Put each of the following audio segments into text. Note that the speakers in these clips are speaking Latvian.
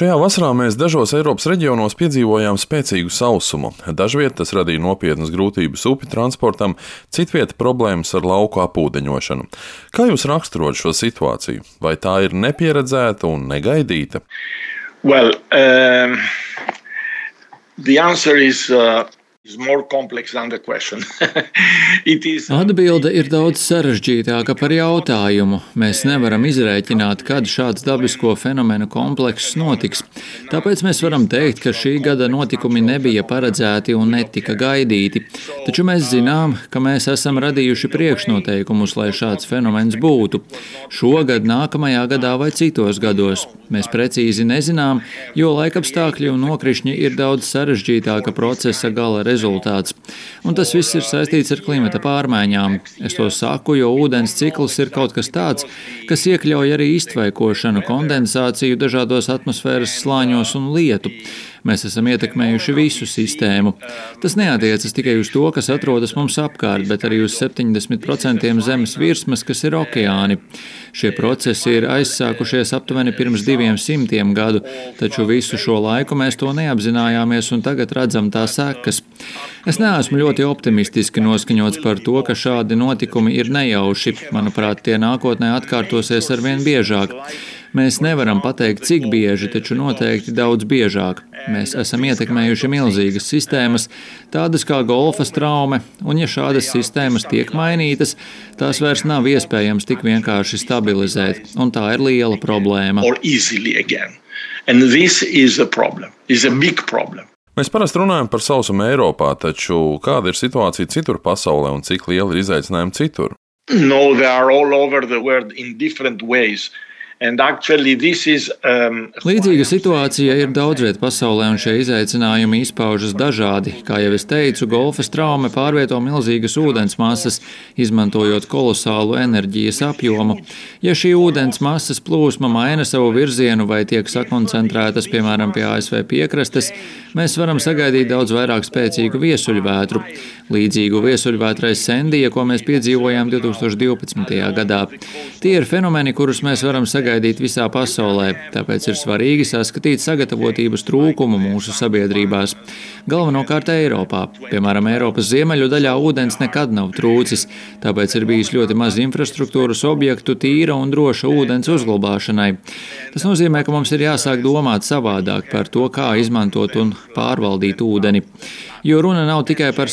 Šajā vasarā mēs dažos Eiropas reģionos piedzīvojām spēcīgu sausumu. Dažviet tas radīja nopietnas grūtības upju transportam, citvieta problēmas ar lauku apūdeņošanu. Kā jūs raksturot šo situāciju? Vai tā ir nepieredzēta un negaidīta? Well, um, the answer is uh, Atbilde ir daudz sarežģītāka par jautājumu. Mēs nevaram izrēķināt, kad šāds dabisko fenomenu komplekss notiks. Tāpēc mēs varam teikt, ka šī gada notikumi nebija paredzēti un netika gaidīti. Taču mēs zinām, ka mēs esam radījuši priekšnoteikumus, lai šāds fenomens būtu. Šogad, nākamajā gadā vai citos gados. Mēs precīzi nezinām, jo laikapstākļi un nokrišņi ir daudz sarežģītāka procesa gala rezultāts. Un tas viss ir saistīts ar klimata pārmaiņām. Es to saku, jo ūdens cikls ir kaut kas tāds, kas iekļauj arī iztvaikošanu, kondensāciju dažādos atmosfēras slāņos un lietu. Mēs esam ietekmējuši visu sistēmu. Tas neatiecas tikai uz to, kas atrodas mums apkārt, bet arī uz 70% zemes virsmas, kas ir okeāni. Šie procesi ir aizsākušies aptuveni pirms diviem simtiem gadu, taču visu šo laiku mēs to neapzinājāmies un tagad redzam tā sekas. Es neesmu ļoti optimistiski noskaņots par to, ka šādi notikumi ir nejauši. Manuprāt, tie nākotnē atkārtosies arvien biežāk. Mēs nevaram pateikt, cik bieži, taču noteikti daudz biežāk. Mēs esam ietekmējuši milzīgas sistēmas, tādas kā golfa traume, un ja šādas sistēmas tiek mainītas, tās vairs nav iespējams tik vienkārši stabilizēt, un tā ir liela problēma. Mēs parasti runājam par sausumu Eiropā, taču kāda ir situācija citur pasaulē un cik liela ir izaicinājuma citur? No, they are all over the world in different ways. Um, Līdzīga situācija ir daudz vietā pasaulē, un šie izaicinājumi izpaužas dažādi. Kā jau es teicu, golfa traume pārvieto milzīgas ūdens masas, izmantojot kolosālu enerģijas apjomu. Ja šī ūdens masas plūsma maina savu virzienu vai tiek sakoncentrētas, piemēram, pie ASV piekrastes, mēs varam sagaidīt daudz vairāk spēcīgu viesuļvētru. Līdzīgu viesuļvētrai Sendija, ko mēs piedzīvojām 2012. gadā. Tie ir fenomeni, kurus mēs varam sagaidīt visā pasaulē, tāpēc ir svarīgi saskatīt sagatavotības trūkumu mūsu sabiedrībās. Galvenokārt Eiropā. Piemēram, Eiropas ziemeļu daļā ūdens nekad nav trūcis, tāpēc ir bijis ļoti maz infrastruktūras objektu tīra un droša ūdens uzglabāšanai. Tas nozīmē, ka mums ir jāsāk domāt savādāk par to, kā izmantot un pārvaldīt ūdeni. Jo runa nav tikai par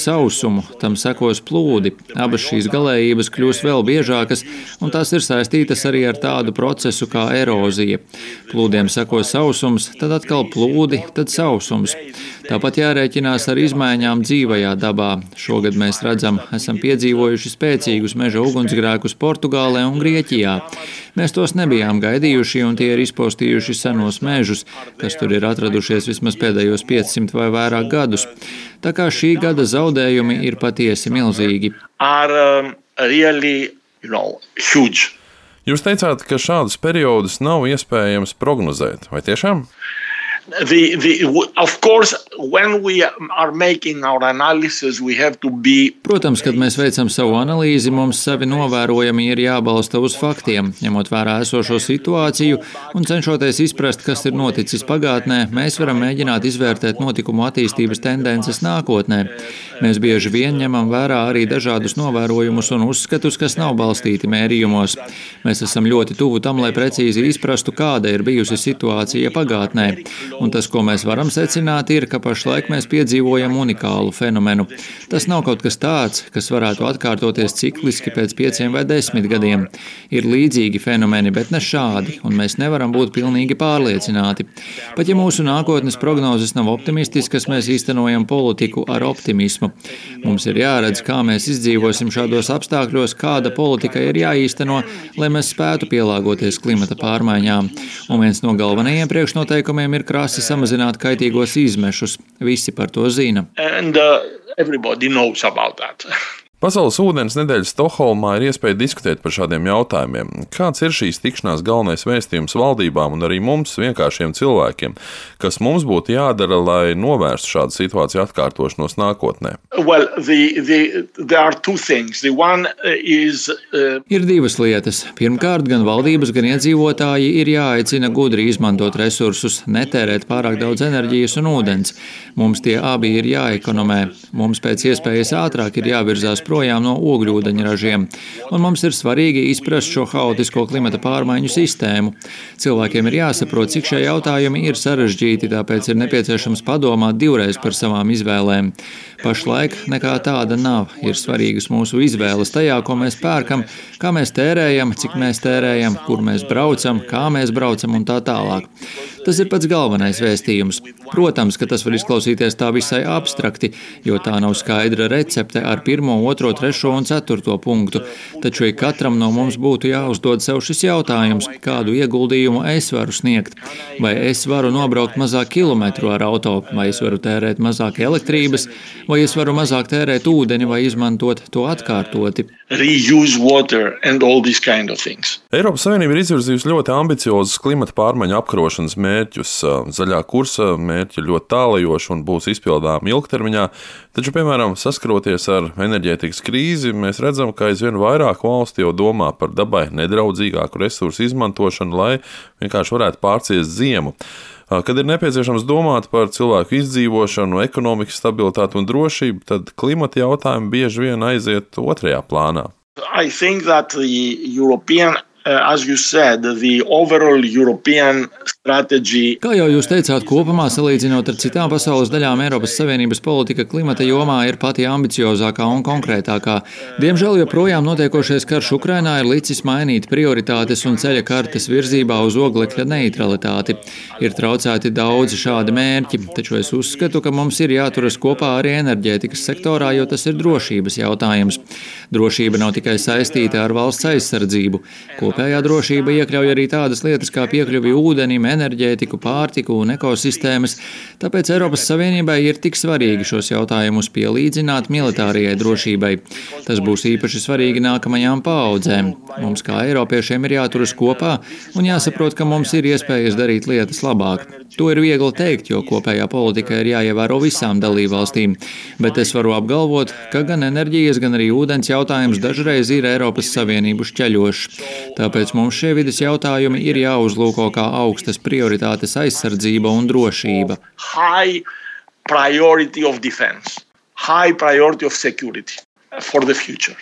sausumu, tam sekos plūdi. Abas šīs galējības kļūs vēl biežākas, un tās ir saistītas arī ar tādu procesu kā erozija. Plūdiem sekos sausums, tad atkal plūdi, tad sausums. Tāpat jārēķinās ar izmaiņām dzīvajā dabā. Šogad mēs redzam, esam piedzīvojuši spēcīgus meža ugunsgrēkus Portugālē un Grieķijā. Mēs tos nebijām gaidījuši, un tie ir izpostījuši senos mežus, kas tur ir atradušies vismaz pēdējos 500 vai vairāk gadus. Tā kā šī gada zaudējumi ir patiesi milzīgi. Are, um, really, you know, Jūs teicāt, ka šādus periodus nav iespējams prognozēt, vai tiešām? The, the, of course, when we are making our analysis, we have to be. Protams, kad mēs veicam savu analīzi, mums savi novērojumi ir jābalsta uz faktiem. Ņemot vērā esošo situāciju un cenšoties izprast, kas ir noticis pagātnē, mēs varam mēģināt izvērtēt notikumu attīstības tendences nākotnē. Mēs bieži vien ņemam vērā arī dažādus novērojumus un uzskatus, kas nav balstīti mērījumos. Mēs esam ļoti tuvu tam, lai precīzi izprastu, kāda ir bijusi situācija pagātnē. Un tas, ko mēs varam secināt, ir, ka pašlaik mēs piedzīvojam unikālu fenomenu. Tas nav kaut kas tāds, kas varētu atkārtoties cikliski pēc pieciem vai desmit gadiem. Ir līdzīgi fenomeni, bet ne šādi, un mēs nevaram būt pilnīgi pārliecināti. Pat ja mūsu nākotnes prognozes nav optimistiskas, mēs īstenojam politiku ar optimismu. Mums ir jāredz, kā mēs izdzīvosim šādos apstākļos, kāda politika ir jāīsteno, lai mēs spētu pielāgoties klimata pārmaiņām. Un viens no galvenajiem priekšnoteikumiem ir krāsa prasa samazināt kaitīgos izmešus. Visi par to zina. And, uh, Pasaules ūdens nedēļas Stokholmā ir iespēja diskutēt par šādiem jautājumiem. Kāds ir šīs tikšanās galvenais vēstījums valdībām un arī mums, vienkāršiem cilvēkiem, kas mums būtu jādara, lai novērstu šādu situāciju atkārtošanos nākotnē? Well, the, the, is, uh... Ir divas lietas. Pirmkārt, gan valdības, gan iedzīvotāji ir jāaicina gudri izmantot resursus, netērēt pārāk daudz enerģijas un ūdens. Mums tie abi ir jāekonomē. Mums pēc iespējas ātrāk ir jāvirzās projām no ogļūdeņražiem, un mums ir svarīgi izprast šo haotisko klimata pārmaiņu sistēmu. Cilvēkiem ir jāsaprot, cik šie jautājumi ir sarežģīti, tāpēc ir nepieciešams padomāt divreiz par savām izvēlēm. Pašlaik nekā tāda nav. Ir svarīgas mūsu izvēles tajā, ko mēs pērkam, kā mēs tērējam, cik mēs tērējam, kur mēs braucam, kā mēs braucam un tā tālāk. Tas ir pats galvenais vēstījums. Protams, ka tas var izklausīties tā visai abstrakti, jo tā nav skaidra recepte ar pirmo, otro, trešo un ceturto punktu. Taču ik katram no mums būtu jāuzdod sev šis jautājums, kādu ieguldījumu es varu sniegt. Vai es varu nobraukt mazāk kilometru ar auto, vai es varu tērēt mazāk elektrības, vai es varu mazāk tērēt ūdeni vai izmantot to atkārtoti. Kind of Eiropas Savienība ir izvirzījusi ļoti ambiciozus klimata pārmaiņu apkarošanas mērķus mērķus. Zaļā kursa mērķi ļoti tālajoši un būs izpildāmi ilgtermiņā, taču, piemēram, saskaroties ar enerģētikas krīzi, mēs redzam, ka aizvien vairāk valstu jau domā par dabai nedraudzīgāku resursu izmantošanu, lai vienkārši varētu pārciest ziemu. Kad ir nepieciešams domāt par cilvēku izdzīvošanu, ekonomikas stabilitāti un drošību, tad klimata jautājumi bieži vien aiziet otrajā plānā. I think that the European Uh, as you said, the overall European. Kā jau jūs teicāt, kopumā salīdzinot ar citām pasaules daļām, Eiropas Savienības politika klimata jomā ir pati ambiciozākā un konkrētākā. Diemžēl joprojām notiekošais karš Ukrainā ir licis mainīt prioritātes un ceļa kartes virzībā uz oglekļa neutralitāti. Ir traucēti daudzi šādi mērķi, taču es uzskatu, ka mums ir jāturas kopā arī enerģētikas sektorā, jo tas ir drošības jautājums. Drošība nav tikai saistīta ar valsts aizsardzību. Kopējā drošība iekļauj arī tādas lietas kā piekļuvi ūdenim, enerģētiku, pārtiku un ekosistēmas, tāpēc Eiropas Savienībai ir tik svarīgi šos jautājumus pielīdzināt militārajai drošībai. Tas būs īpaši svarīgi nākamajām paaudzēm. Mums kā Eiropiešiem ir jāturas kopā un jāsaprot, ka mums ir iespējas darīt lietas labāk. To ir viegli teikt, jo kopējā politika ir jāievēro visām dalībvalstīm, bet es varu apgalvot, ka gan enerģijas, gan arī ūdens jautājums dažreiz ir Eiropas Savienību šķeļošs. Tāpēc mums šie vidas jautājumi ir jāuzlūko kā augstas prioritātes aizsardzība un drošība. High priority of defense, high priority of security for the future.